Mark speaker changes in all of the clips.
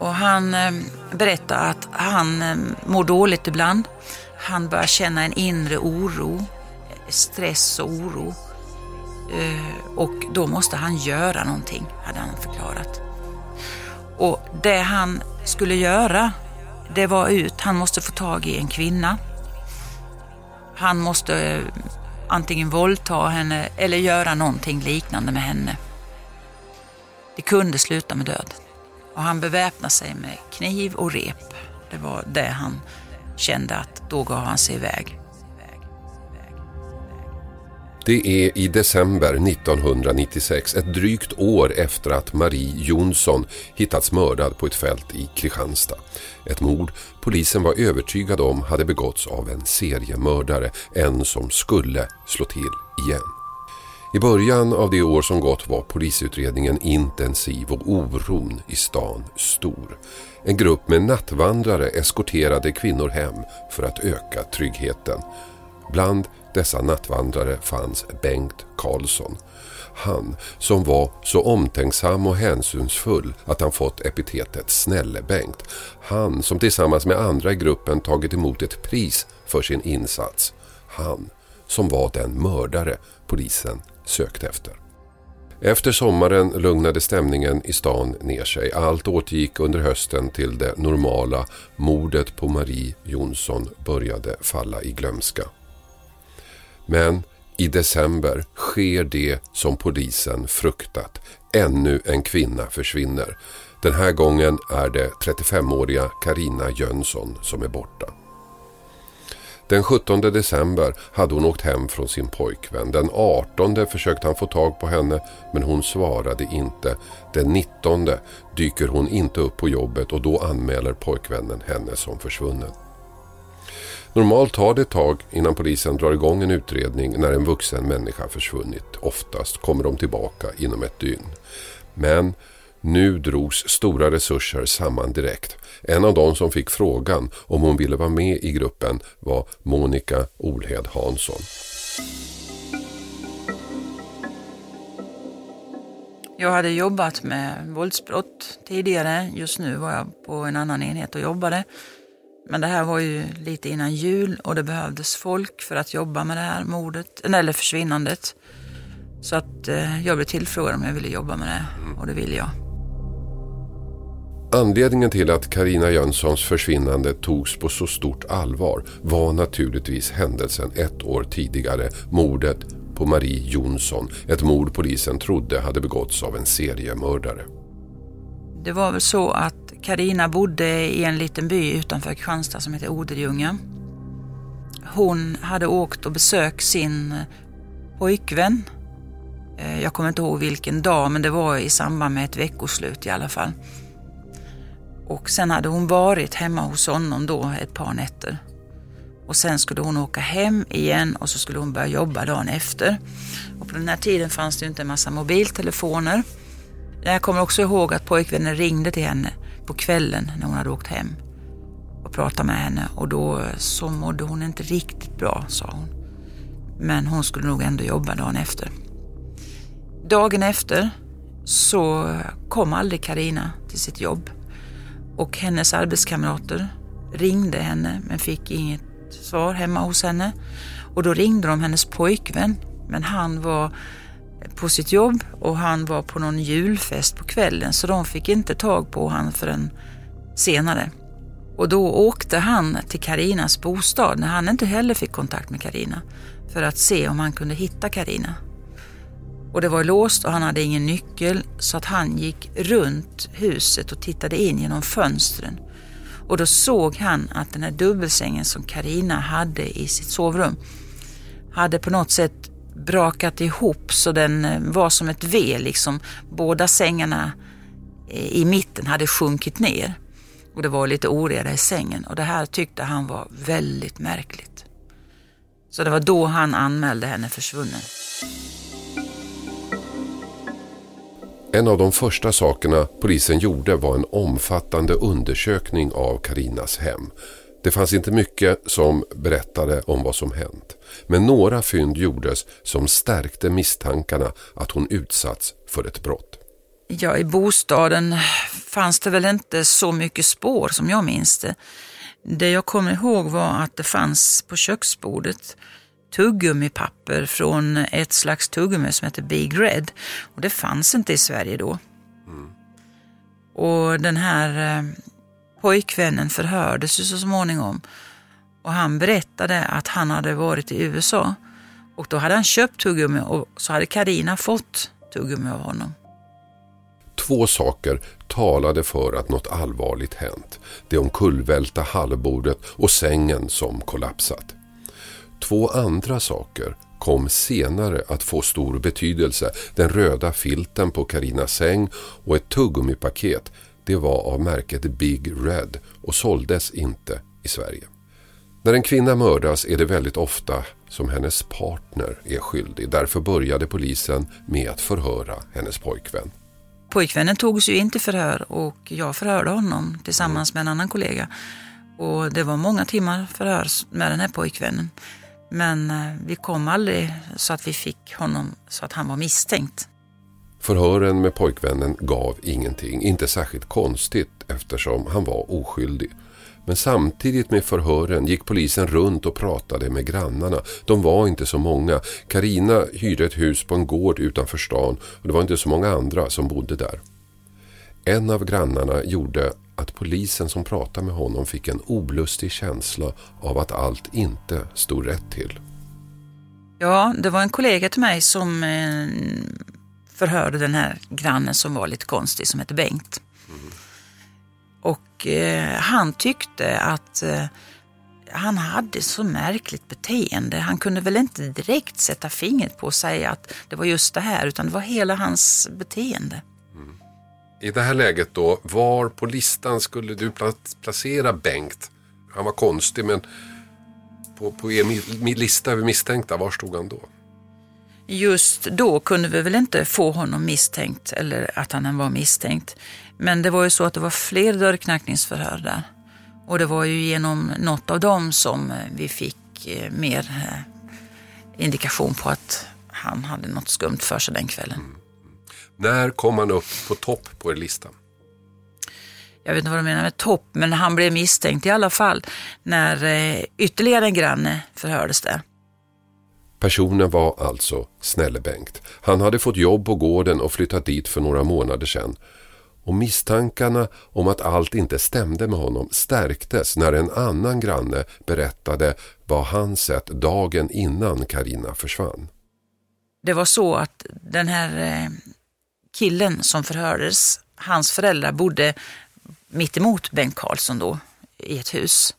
Speaker 1: Och han eh, berättar att han eh, mår dåligt ibland. Han börjar känna en inre oro, stress och oro. Eh, och då måste han göra någonting, hade han förklarat. Och det han skulle göra, det var ut, han måste få tag i en kvinna. Han måste eh, antingen våldta henne eller göra någonting liknande med henne. Det kunde sluta med död. Och han beväpnade sig med kniv och rep. Det var det han kände att då gav han sig iväg.
Speaker 2: Det är i december 1996, ett drygt år efter att Marie Jonsson hittats mördad på ett fält i Kristianstad. Ett mord polisen var övertygad om hade begåtts av en seriemördare, en som skulle slå till igen. I början av det år som gått var polisutredningen intensiv och oron i stan stor. En grupp med nattvandrare eskorterade kvinnor hem för att öka tryggheten. Bland dessa nattvandrare fanns Bengt Karlsson. Han som var så omtänksam och hänsynsfull att han fått epitetet Snälle-Bengt. Han som tillsammans med andra i gruppen tagit emot ett pris för sin insats. Han som var den mördare polisen sökte efter. Efter sommaren lugnade stämningen i stan ner sig. Allt återgick under hösten till det normala. Mordet på Marie Jonsson började falla i glömska. Men i december sker det som polisen fruktat. Ännu en kvinna försvinner. Den här gången är det 35-åriga Karina Jönsson som är borta. Den 17 december hade hon åkt hem från sin pojkvän. Den 18 försökte han få tag på henne men hon svarade inte. Den 19 dyker hon inte upp på jobbet och då anmäler pojkvännen henne som försvunnen. Normalt tar det ett tag innan polisen drar igång en utredning när en vuxen människa försvunnit. Oftast kommer de tillbaka inom ett dygn. Men nu drogs stora resurser samman direkt. En av dem som fick frågan om hon ville vara med i gruppen var Monica Olhed Hansson.
Speaker 1: Jag hade jobbat med våldsbrott tidigare. Just nu var jag på en annan enhet och jobbade. Men det här var ju lite innan jul och det behövdes folk för att jobba med det här mordet, eller försvinnandet. Så att eh, jag blev tillfrågad om jag ville jobba med det och det ville jag.
Speaker 2: Anledningen till att Karina Jönssons försvinnande togs på så stort allvar var naturligtvis händelsen ett år tidigare, mordet på Marie Jonsson. Ett mord polisen trodde hade begåtts av en seriemördare.
Speaker 1: Det var väl så att Karina bodde i en liten by utanför Kristianstad som heter Odeljunga. Hon hade åkt och besökt sin pojkvän. Eh, jag kommer inte ihåg vilken dag, men det var i samband med ett veckoslut i alla fall. Och sen hade hon varit hemma hos honom då ett par nätter. Och sen skulle hon åka hem igen och så skulle hon börja jobba dagen efter. Och på den här tiden fanns det ju inte en massa mobiltelefoner. Jag kommer också ihåg att pojkvännen ringde till henne på kvällen när hon hade åkt hem och pratade med henne och då så mådde hon inte riktigt bra, sa hon. Men hon skulle nog ändå jobba dagen efter. Dagen efter så kom aldrig Karina till sitt jobb och hennes arbetskamrater ringde henne men fick inget svar hemma hos henne. Och då ringde de hennes pojkvän men han var på sitt jobb och han var på någon julfest på kvällen så de fick inte tag på honom förrän senare. Och då åkte han till Karinas bostad när han inte heller fick kontakt med Karina för att se om han kunde hitta Karina. Och det var låst och han hade ingen nyckel så att han gick runt huset och tittade in genom fönstren. Och då såg han att den här dubbelsängen som Karina hade i sitt sovrum hade på något sätt brakat ihop så den eh, var som ett V liksom. Båda sängarna eh, i mitten hade sjunkit ner och det var lite oreda i sängen och det här tyckte han var väldigt märkligt. Så det var då han anmälde henne försvunnen.
Speaker 2: En av de första sakerna polisen gjorde var en omfattande undersökning av Karinas hem. Det fanns inte mycket som berättade om vad som hänt. Men några fynd gjordes som stärkte misstankarna att hon utsatts för ett brott.
Speaker 1: Ja, i bostaden fanns det väl inte så mycket spår som jag minns det. Det jag kommer ihåg var att det fanns på köksbordet tuggummipapper från ett slags tuggummi som heter Big Red. Och det fanns inte i Sverige då. Mm. Och den här eh, pojkvännen förhördes ju så småningom. Och han berättade att han hade varit i USA. Och då hade han köpt tuggummi och så hade Karina fått tuggummi av honom.
Speaker 2: Två saker talade för att något allvarligt hänt. Det omkullvälta hallbordet och sängen som kollapsat. Två andra saker kom senare att få stor betydelse. Den röda filten på Karinas säng och ett tuggummipaket. Det var av märket Big Red och såldes inte i Sverige. När en kvinna mördas är det väldigt ofta som hennes partner är skyldig. Därför började polisen med att förhöra hennes pojkvän.
Speaker 1: Pojkvännen togs ju in till förhör och jag förhörde honom tillsammans med en annan kollega. Och det var många timmar förhör med den här pojkvännen. Men eh, vi kom aldrig så att vi fick honom så att han var misstänkt.
Speaker 2: Förhören med pojkvännen gav ingenting. Inte särskilt konstigt eftersom han var oskyldig. Men samtidigt med förhören gick polisen runt och pratade med grannarna. De var inte så många. Karina hyrde ett hus på en gård utanför stan och det var inte så många andra som bodde där. En av grannarna gjorde att polisen som pratade med honom fick en olustig känsla av att allt inte stod rätt till.
Speaker 1: Ja, det var en kollega till mig som eh, förhörde den här grannen som var lite konstig som hette Bengt. Och eh, han tyckte att eh, han hade så märkligt beteende. Han kunde väl inte direkt sätta fingret på och säga att det var just det här, utan det var hela hans beteende.
Speaker 2: I det här läget då, var på listan skulle du placera Bengt? Han var konstig, men på, på er lista över misstänkta, var stod han då?
Speaker 1: Just då kunde vi väl inte få honom misstänkt, eller att han var misstänkt. Men det var ju så att det var fler dörrknackningsförhör där. Och det var ju genom något av dem som eh, vi fick eh, mer eh, indikation på att han hade något skumt för sig den kvällen. Mm.
Speaker 2: När kom han upp på topp på er lista?
Speaker 1: Jag vet inte vad du menar med topp, men han blev misstänkt i alla fall när ytterligare en granne förhördes där.
Speaker 2: Personen var alltså Snälle-Bengt. Han hade fått jobb på gården och flyttat dit för några månader sedan och misstankarna om att allt inte stämde med honom stärktes när en annan granne berättade vad han sett dagen innan Karina försvann.
Speaker 1: Det var så att den här eh, killen som förhördes, hans föräldrar bodde mitt emot Bengt Karlsson då i ett hus.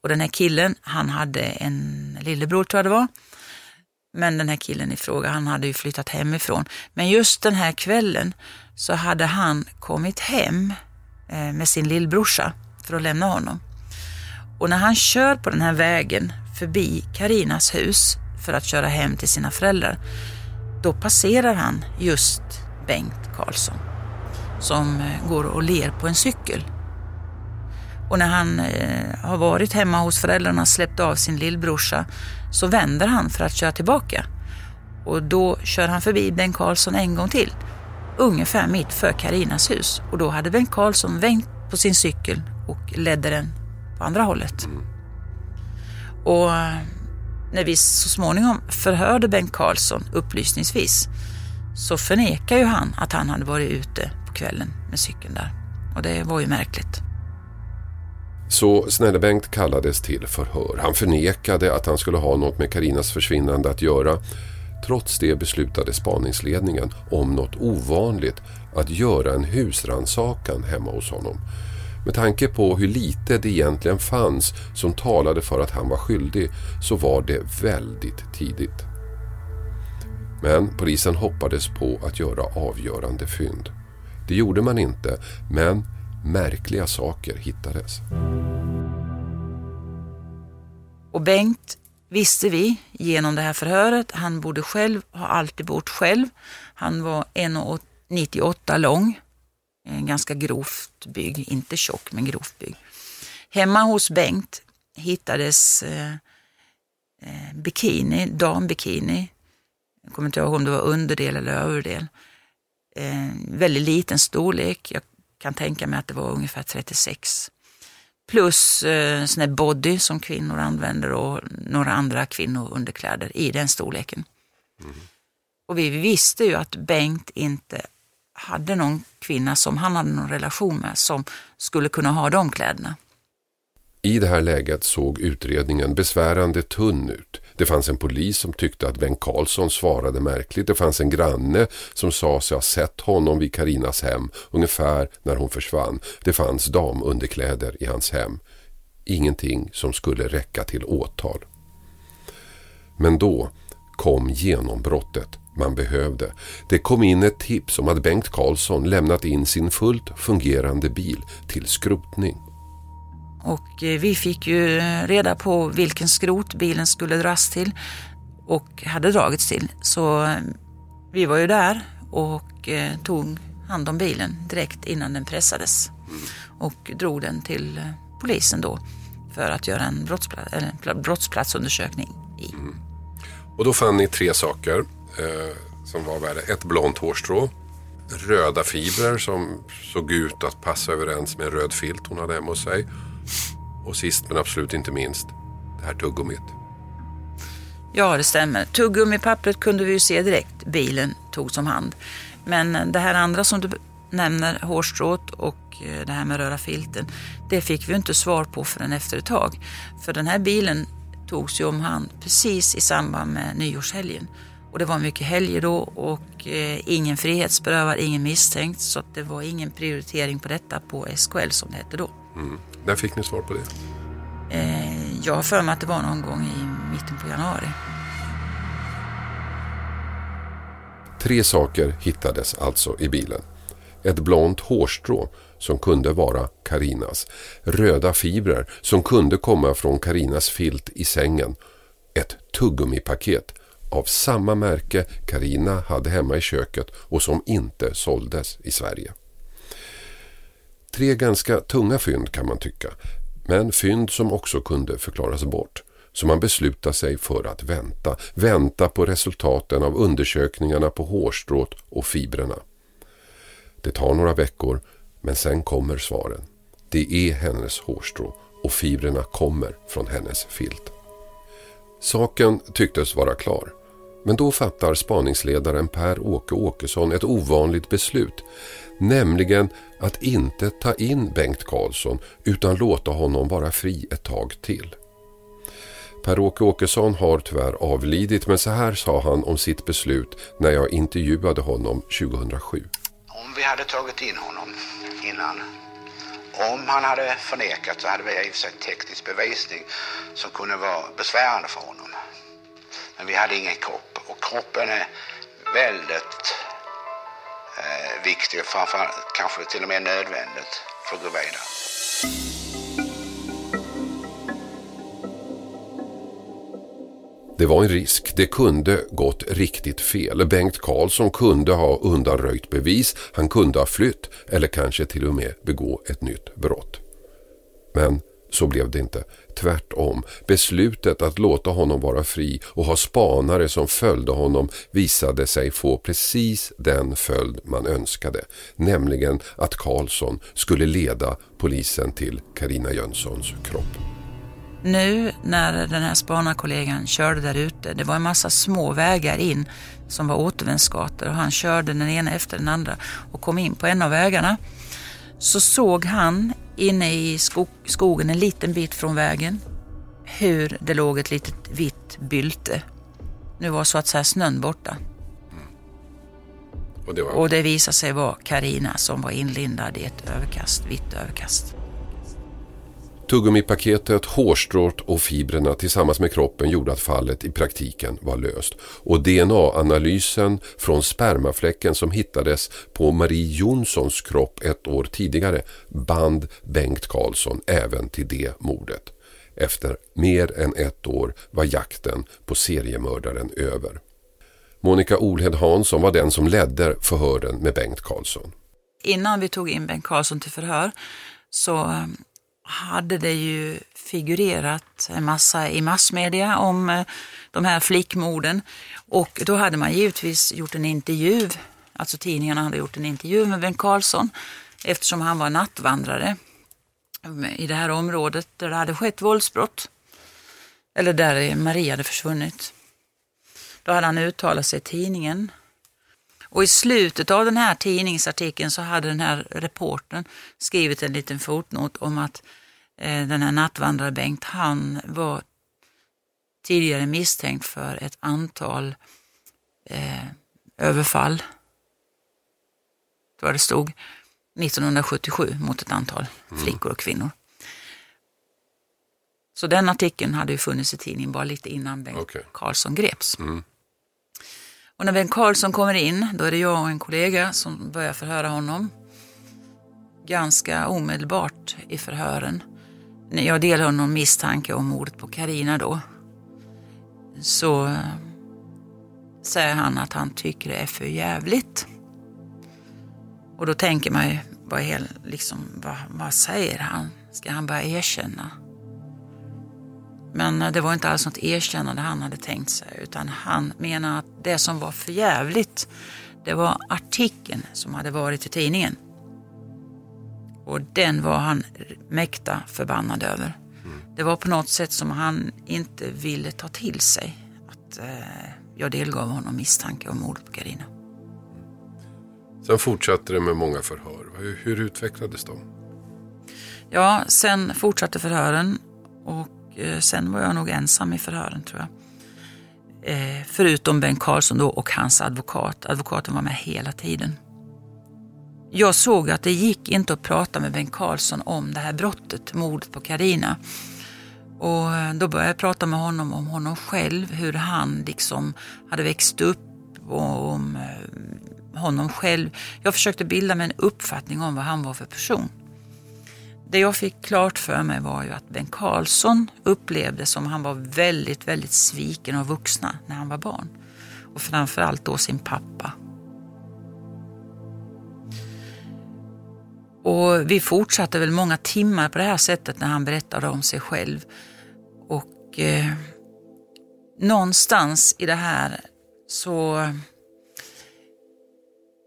Speaker 1: Och den här killen, han hade en lillebror tror jag det var. Men den här killen i fråga, han hade ju flyttat hemifrån. Men just den här kvällen så hade han kommit hem eh, med sin lillbrorsa för att lämna honom. Och när han kör på den här vägen förbi Karinas hus för att köra hem till sina föräldrar, då passerar han just Bengt Karlsson som eh, går och ler på en cykel. Och när han eh, har varit hemma hos föräldrarna och släppt av sin lillbrorsa så vänder han för att köra tillbaka. Och då kör han förbi Bengt Karlsson en gång till ungefär mitt för Karinas hus och då hade Bengt Karlsson vänt på sin cykel och ledde den på andra hållet. Och eh, när vi så småningom förhörde Bengt Karlsson upplysningsvis så förnekar ju han att han hade varit ute på kvällen med cykeln där. Och det var ju märkligt.
Speaker 2: Så Snälle-Bengt kallades till förhör. Han förnekade att han skulle ha något med Karinas försvinnande att göra Trots det beslutade spaningsledningen om något ovanligt att göra en husransakan hemma hos honom. Med tanke på hur lite det egentligen fanns som talade för att han var skyldig så var det väldigt tidigt. Men polisen hoppades på att göra avgörande fynd. Det gjorde man inte, men märkliga saker hittades.
Speaker 1: Och Bengt visste vi genom det här förhöret. Han bodde själv, har alltid bott själv. Han var 1,98 lång, ganska grovt byggd, inte tjock men grovt byggd. Hemma hos Bengt hittades eh, eh, bikini, dambikini. Jag kommer inte ihåg om det var underdel eller överdel. Eh, väldigt liten storlek. Jag kan tänka mig att det var ungefär 36. Plus eh, sån här body som kvinnor använder och några andra kvinnounderkläder i den storleken. Mm. Och vi visste ju att Bengt inte hade någon kvinna som han hade någon relation med som skulle kunna ha de kläderna.
Speaker 2: I det här läget såg utredningen besvärande tunn ut. Det fanns en polis som tyckte att Bengt Karlsson svarade märkligt. Det fanns en granne som sa sig ha sett honom vid Karinas hem ungefär när hon försvann. Det fanns damunderkläder i hans hem. Ingenting som skulle räcka till åtal. Men då kom genombrottet man behövde. Det kom in ett tips om att Bengt Karlsson lämnat in sin fullt fungerande bil till skrotning.
Speaker 1: Och eh, vi fick ju eh, reda på vilken skrot bilen skulle dras till och hade dragits till. Så eh, vi var ju där och tog hand om bilen direkt innan den pressades och drog den till polisen då för att göra en brottsplats, brottsplatsundersökning i. Mm.
Speaker 2: Och då fann ni tre saker eh, som var värda. Ett blont hårstrå, röda fibrer som såg ut att passa överens med en röd filt hon hade hemma hos sig och sist men absolut inte minst, det här tuggummit.
Speaker 1: Ja, det stämmer. Tuggummipappret kunde vi ju se direkt. Bilen togs om hand. Men eh, det här andra som du nämner, hårstrået och eh, det här med röda filten, det fick vi inte svar på förrän efter ett tag. För den här bilen togs ju om hand precis i samband med nyårshelgen. Och det var mycket helger då och eh, ingen frihetsberövad, ingen misstänkt. Så det var ingen prioritering på detta på SKL som det hette då.
Speaker 2: Mm. När fick ni svar på det?
Speaker 1: Eh, jag har för mig att det var någon gång i mitten på januari.
Speaker 2: Tre saker hittades alltså i bilen. Ett blont hårstrå som kunde vara Karinas. Röda fibrer som kunde komma från Karinas filt i sängen. Ett tuggummipaket av samma märke Karina hade hemma i köket och som inte såldes i Sverige. Tre ganska tunga fynd kan man tycka, men fynd som också kunde förklaras bort. Så man beslutade sig för att vänta, vänta på resultaten av undersökningarna på hårstrået och fibrerna. Det tar några veckor, men sen kommer svaren. Det är hennes hårstrå och fibrerna kommer från hennes filt. Saken tycktes vara klar. Men då fattar spaningsledaren Per-Åke Åkesson ett ovanligt beslut. Nämligen att inte ta in Bengt Karlsson utan låta honom vara fri ett tag till. Per-Åke Åkesson har tyvärr avlidit men så här sa han om sitt beslut när jag intervjuade honom 2007.
Speaker 3: Om vi hade tagit in honom innan, om han hade förnekat så hade vi i och för sig teknisk bevisning som kunde vara besvärande för honom. Men vi hade ingen kropp och kroppen är väldigt eh, och framförallt kanske till och med nödvändigt för att gå vidare.
Speaker 2: Det var en risk. Det kunde gått riktigt fel. Bengt Karlsson kunde ha undanröjt bevis, han kunde ha flytt eller kanske till och med begå ett nytt brott. Men så blev det inte. Tvärtom, beslutet att låta honom vara fri och ha spanare som följde honom visade sig få precis den följd man önskade. Nämligen att Karlsson skulle leda polisen till Karina Jönssons kropp.
Speaker 1: Nu när den här spanarkollegan körde där ute, det var en massa små vägar in som var återvändsgator och han körde den ena efter den andra och kom in på en av vägarna. Så såg han inne i skog, skogen en liten bit från vägen hur det låg ett litet vitt bylte. Nu var så att säga snön borta. Mm. Och, det var... och det visade sig vara Karina som var inlindad i ett överkast, vitt överkast.
Speaker 2: Tuggummipaketet, hårstrået och fibrerna tillsammans med kroppen gjorde att fallet i praktiken var löst. Och DNA-analysen från spermafläcken som hittades på Marie Jonssons kropp ett år tidigare band Bengt Karlsson även till det mordet. Efter mer än ett år var jakten på seriemördaren över. Monica Olhed Hansson var den som ledde förhören med Bengt Karlsson.
Speaker 1: Innan vi tog in Bengt Karlsson till förhör så hade det ju figurerat en massa i massmedia om eh, de här flickmorden. Och då hade man givetvis gjort en intervju, Alltså tidningarna hade gjort en intervju med Bengt Karlsson eftersom han var nattvandrare i det här området där det hade skett våldsbrott. Eller där Maria hade försvunnit. Då hade han uttalat sig i tidningen. Och i slutet av den här tidningsartikeln så hade den här reporten skrivit en liten fotnot om att den här nattvandrare Bengt, han var tidigare misstänkt för ett antal eh, överfall. Det var det stod 1977 mot ett antal mm. flickor och kvinnor. Så den artikeln hade ju funnits i tidningen bara lite innan Bengt okay. Karlsson greps. Mm. Och när Bengt Karlsson kommer in, då är det jag och en kollega som börjar förhöra honom. Ganska omedelbart i förhören. När jag delar någon misstanke om mordet på Karina då. Så eh, säger han att han tycker det är för jävligt. Och då tänker man ju, vad, hel, liksom, vad, vad säger han? Ska han börja erkänna? Men eh, det var inte alls något erkännande han hade tänkt sig utan han menar att det som var för jävligt det var artikeln som hade varit i tidningen. Och den var han mäkta förbannad över. Mm. Det var på något sätt som han inte ville ta till sig. Att eh, jag delgav honom misstanke om mordet på Carina.
Speaker 2: Sen fortsatte det med många förhör. Hur, hur utvecklades de?
Speaker 1: Ja, sen fortsatte förhören och Eh, sen var jag nog ensam i förhören tror jag. Eh, förutom Bengt Karlsson då och hans advokat. Advokaten var med hela tiden. Jag såg att det gick inte att prata med Bengt Karlsson om det här brottet, mordet på Karina. Och eh, då började jag prata med honom om honom själv, hur han liksom hade växt upp och om eh, honom själv. Jag försökte bilda mig en uppfattning om vad han var för person. Det jag fick klart för mig var ju att Bengt Karlsson upplevde som han var väldigt, väldigt sviken av vuxna när han var barn. Och framförallt då sin pappa. Och vi fortsatte väl många timmar på det här sättet när han berättade om sig själv. Och eh, någonstans i det här så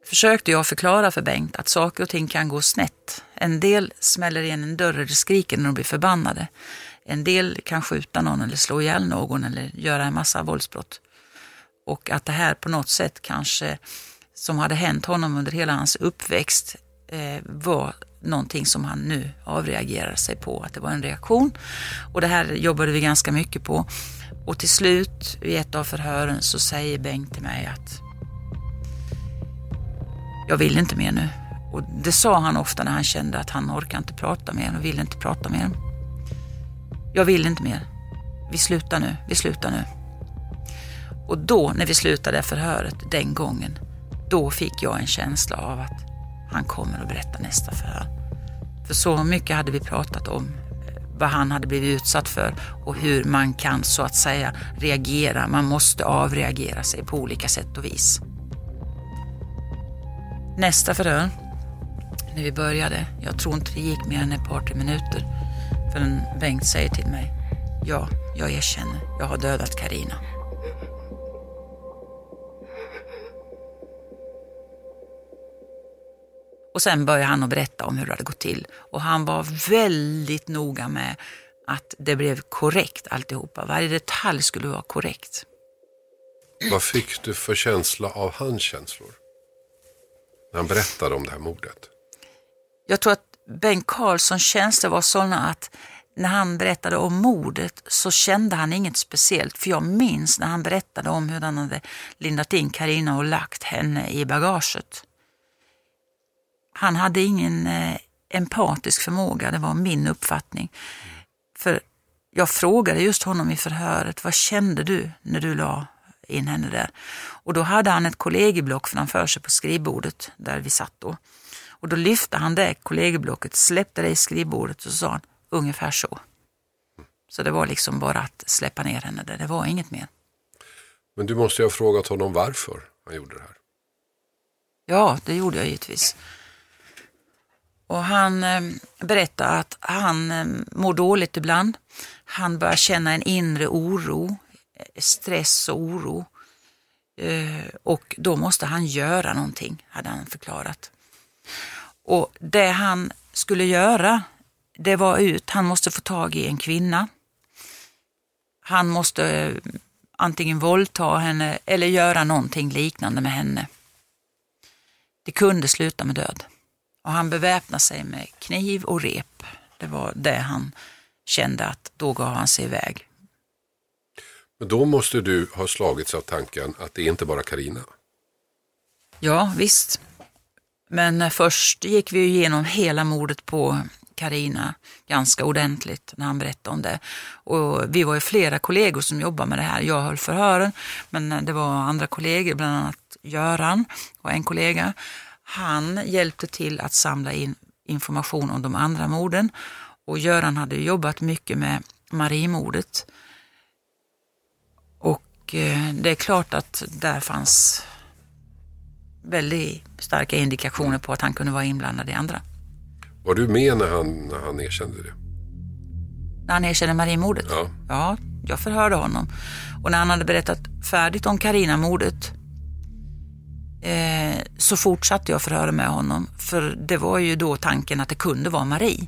Speaker 1: försökte jag förklara för Bengt att saker och ting kan gå snett. En del smäller igen en dörr eller skriker när de blir förbannade. En del kan skjuta någon eller slå ihjäl någon eller göra en massa våldsbrott. Och att det här på något sätt kanske, som hade hänt honom under hela hans uppväxt, Eh, var någonting som han nu avreagerade sig på, att det var en reaktion. Och det här jobbade vi ganska mycket på. Och till slut, i ett av förhören, så säger Bengt till mig att jag vill inte mer nu. Och det sa han ofta när han kände att han orkar inte prata mer och vill inte prata mer. Jag vill inte mer. Vi slutar nu, vi slutar nu. Och då när vi slutade förhöret den gången, då fick jag en känsla av att han kommer att berätta nästa förhör. För så mycket hade vi pratat om eh, vad han hade blivit utsatt för och hur man kan så att säga reagera. Man måste avreagera sig på olika sätt och vis. Nästa förhör, när vi började, jag tror inte det gick mer än ett par, tre minuter förrän Bengt säger till mig, ja, jag erkänner, jag har dödat Karina. Och sen började han att berätta om hur det hade gått till. Och han var väldigt noga med att det blev korrekt alltihopa. Varje detalj skulle vara korrekt.
Speaker 2: Vad fick du för känsla av hans känslor? När han berättade om det här mordet?
Speaker 1: Jag tror att Bengt Karlssons känslor var sådana att när han berättade om mordet så kände han inget speciellt. För jag minns när han berättade om hur han hade lindat in Karina och lagt henne i bagaget. Han hade ingen eh, empatisk förmåga, det var min uppfattning. För jag frågade just honom i förhöret, vad kände du när du la in henne där. Och då hade han ett kollegieblock framför sig på skrivbordet där vi satt då. Och då lyfte han det kollegieblocket, släppte det i skrivbordet och så sa han ungefär så. Så det var liksom bara att släppa ner henne där, det var inget mer.
Speaker 2: Men du måste ju ha frågat honom varför han gjorde det här.
Speaker 1: Ja, det gjorde jag givetvis. Och han eh, berättar att han eh, mår dåligt ibland. Han börjar känna en inre oro eh, stress och oro. Eh, och då måste han göra någonting, hade han förklarat. Och det han skulle göra, det var ut, han måste få tag i en kvinna. Han måste eh, antingen våldta henne eller göra någonting liknande med henne. Det kunde sluta med död. Och han beväpnade sig med kniv och rep. Det var det han kände att då gav han sig iväg.
Speaker 2: Men då måste du ha slagits av tanken att det är inte bara Karina.
Speaker 1: Ja, visst. Men först gick vi igenom hela mordet på Karina ganska ordentligt när han berättade om det. Och vi var ju flera kollegor som jobbade med det här. Jag höll förhören, men det var andra kollegor, bland annat Göran och en kollega. Han hjälpte till att samla in information om de andra morden och Göran hade jobbat mycket med Mariemordet. Och eh, det är klart att där fanns väldigt starka indikationer på att han kunde vara inblandad i andra.
Speaker 2: Var du med när han, när han erkände det?
Speaker 1: När han erkände Mariemordet?
Speaker 2: Ja.
Speaker 1: ja, jag förhörde honom. Och när han hade berättat färdigt om Karina-mordet eh, så fortsatte jag förhöra med honom. För det var ju då tanken att det kunde vara Marie.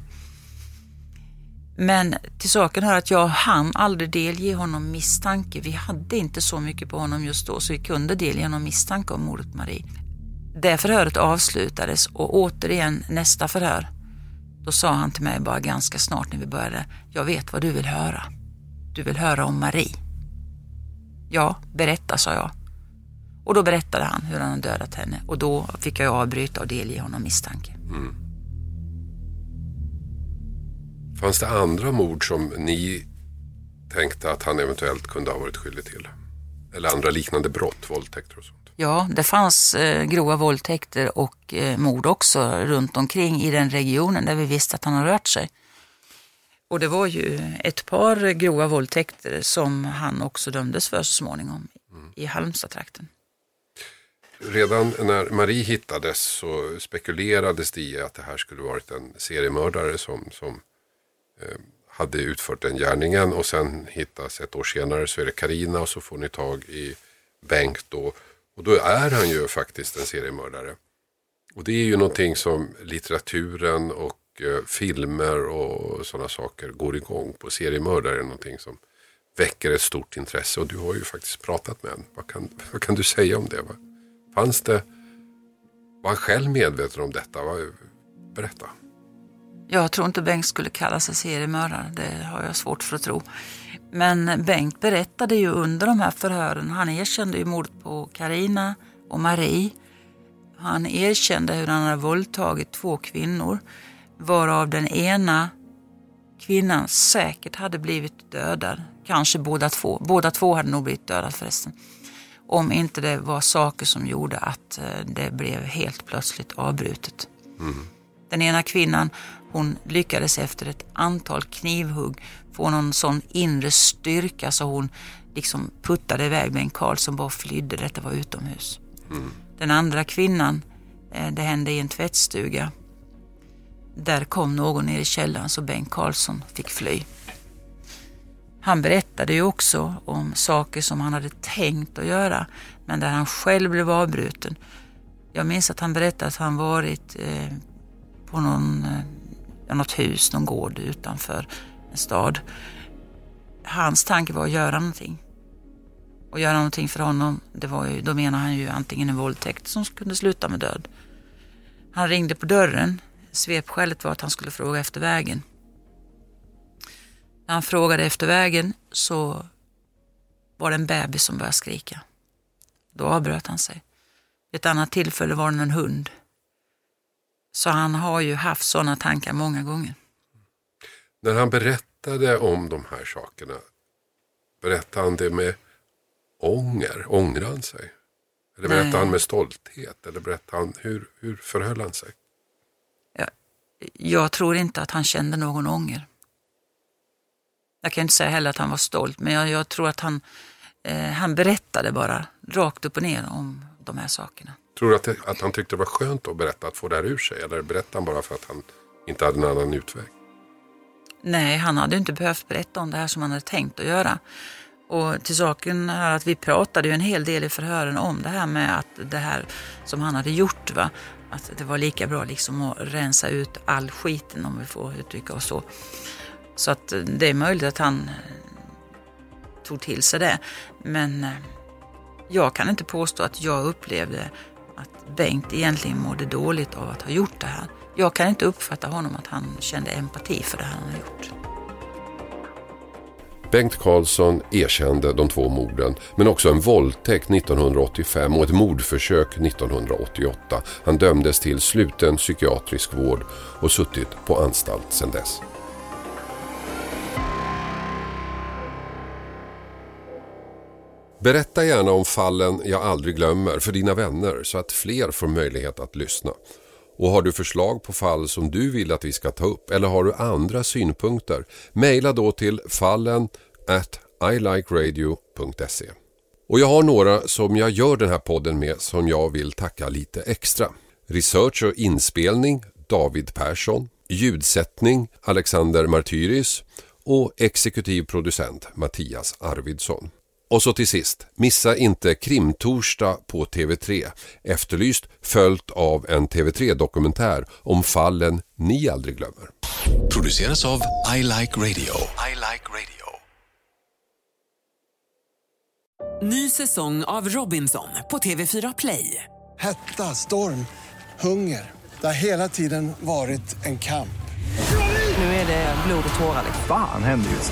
Speaker 1: Men till saken hör att jag hann aldrig delge honom misstanke. Vi hade inte så mycket på honom just då så vi kunde delge honom misstanke om mordet på Marie. Det förhöret avslutades och återigen nästa förhör. Då sa han till mig bara ganska snart när vi började, jag vet vad du vill höra. Du vill höra om Marie. Ja, berätta, sa jag. Och då berättade han hur han hade dödat henne och då fick jag avbryta och delge honom misstanke. Mm.
Speaker 2: Fanns det andra mord som ni tänkte att han eventuellt kunde ha varit skyldig till? Eller andra liknande brott, våldtäkter och sånt?
Speaker 1: Ja, det fanns eh, grova våldtäkter och eh, mord också runt omkring i den regionen där vi visste att han har rört sig. Och det var ju ett par grova våldtäkter som han också dömdes för så småningom mm. i Halmstadtrakten.
Speaker 2: Redan när Marie hittades så spekulerades det i att det här skulle varit en seriemördare som, som eh, hade utfört den gärningen och sen hittas ett år senare så är det Karina och så får ni tag i Bengt då och då är han ju faktiskt en seriemördare. Och det är ju någonting som litteraturen och eh, filmer och sådana saker går igång på. Seriemördare är någonting som väcker ett stort intresse. Och du har ju faktiskt pratat med en. Vad kan, vad kan du säga om det? Va? Fanns det, var han själv medveten om detta? Berätta.
Speaker 1: Jag tror inte Bengt skulle kalla sig seriemördare. Det har jag svårt för att tro. Men Bengt berättade ju under de här förhören, han erkände ju mordet på Karina och Marie. Han erkände hur han hade våldtagit två kvinnor, varav den ena kvinnan säkert hade blivit dödad. Kanske båda två. Båda två hade nog blivit dödade förresten. Om inte det var saker som gjorde att eh, det blev helt plötsligt avbrutet. Mm. Den ena kvinnan hon lyckades efter ett antal knivhugg få någon sån inre styrka så hon liksom puttade iväg med en karl som bara flydde. Detta var utomhus. Mm. Den andra kvinnan, eh, det hände i en tvättstuga. Där kom någon ner i källaren så Bengt Karlsson fick fly. Han berättade ju också om saker som han hade tänkt att göra men där han själv blev avbruten. Jag minns att han berättade att han varit eh, på någon, eh, något hus, någon gård utanför en stad. Hans tanke var att göra någonting. Och göra någonting för honom, det var ju, då menar han ju antingen en våldtäkt som kunde sluta med död. Han ringde på dörren. Svepskälet var att han skulle fråga efter vägen. När han frågade efter vägen så var det en bebis som började skrika. Då avbröt han sig. Vid ett annat tillfälle var det en hund. Så han har ju haft sådana tankar många gånger.
Speaker 2: När han berättade om de här sakerna, berättade han det med ånger? Ångrade han sig? Eller berättade Nej. han med stolthet? Eller berättade han, hur, hur förhöll han sig?
Speaker 1: Jag, jag tror inte att han kände någon ånger. Jag kan inte säga heller att han var stolt, men jag, jag tror att han, eh, han berättade bara rakt upp och ner om de här sakerna.
Speaker 2: Tror du att, det, att han tyckte det var skönt att berätta, att få det här ur sig? Eller berättade han bara för att han inte hade en annan utväg?
Speaker 1: Nej, han hade inte behövt berätta om det här som han hade tänkt att göra. Och till saken är att vi pratade ju en hel del i förhören om det här med att det här som han hade gjort, va? att det var lika bra liksom att rensa ut all skiten om vi får uttrycka oss så. Så att eh, det är möjligt att han eh, tog till sig det. Men eh, jag kan inte påstå att jag upplevde att Bengt egentligen mådde dåligt av att ha gjort det här. Jag kan inte uppfatta honom att han kände empati för det han har gjort.
Speaker 2: Bengt Karlsson erkände de två morden men också en våldtäkt 1985 och ett mordförsök 1988. Han dömdes till sluten psykiatrisk vård och suttit på anstalt sedan dess. Berätta gärna om fallen jag aldrig glömmer för dina vänner så att fler får möjlighet att lyssna. Och har du förslag på fall som du vill att vi ska ta upp eller har du andra synpunkter? Mejla då till fallen at ilikeradio.se. Och jag har några som jag gör den här podden med som jag vill tacka lite extra. Research och inspelning David Persson, ljudsättning Alexander Martyris och exekutiv producent Mattias Arvidsson. Och så till sist, missa inte Krimtorsdag på TV3. Efterlyst följt av en TV3-dokumentär om fallen ni aldrig glömmer.
Speaker 4: Produceras av I Like Radio. I like radio.
Speaker 5: Ny säsong av Robinson på TV4 Play.
Speaker 6: Hetta, storm, hunger. Det har hela tiden varit en kamp.
Speaker 5: Nu är det blod och tårar.
Speaker 7: Fan händer just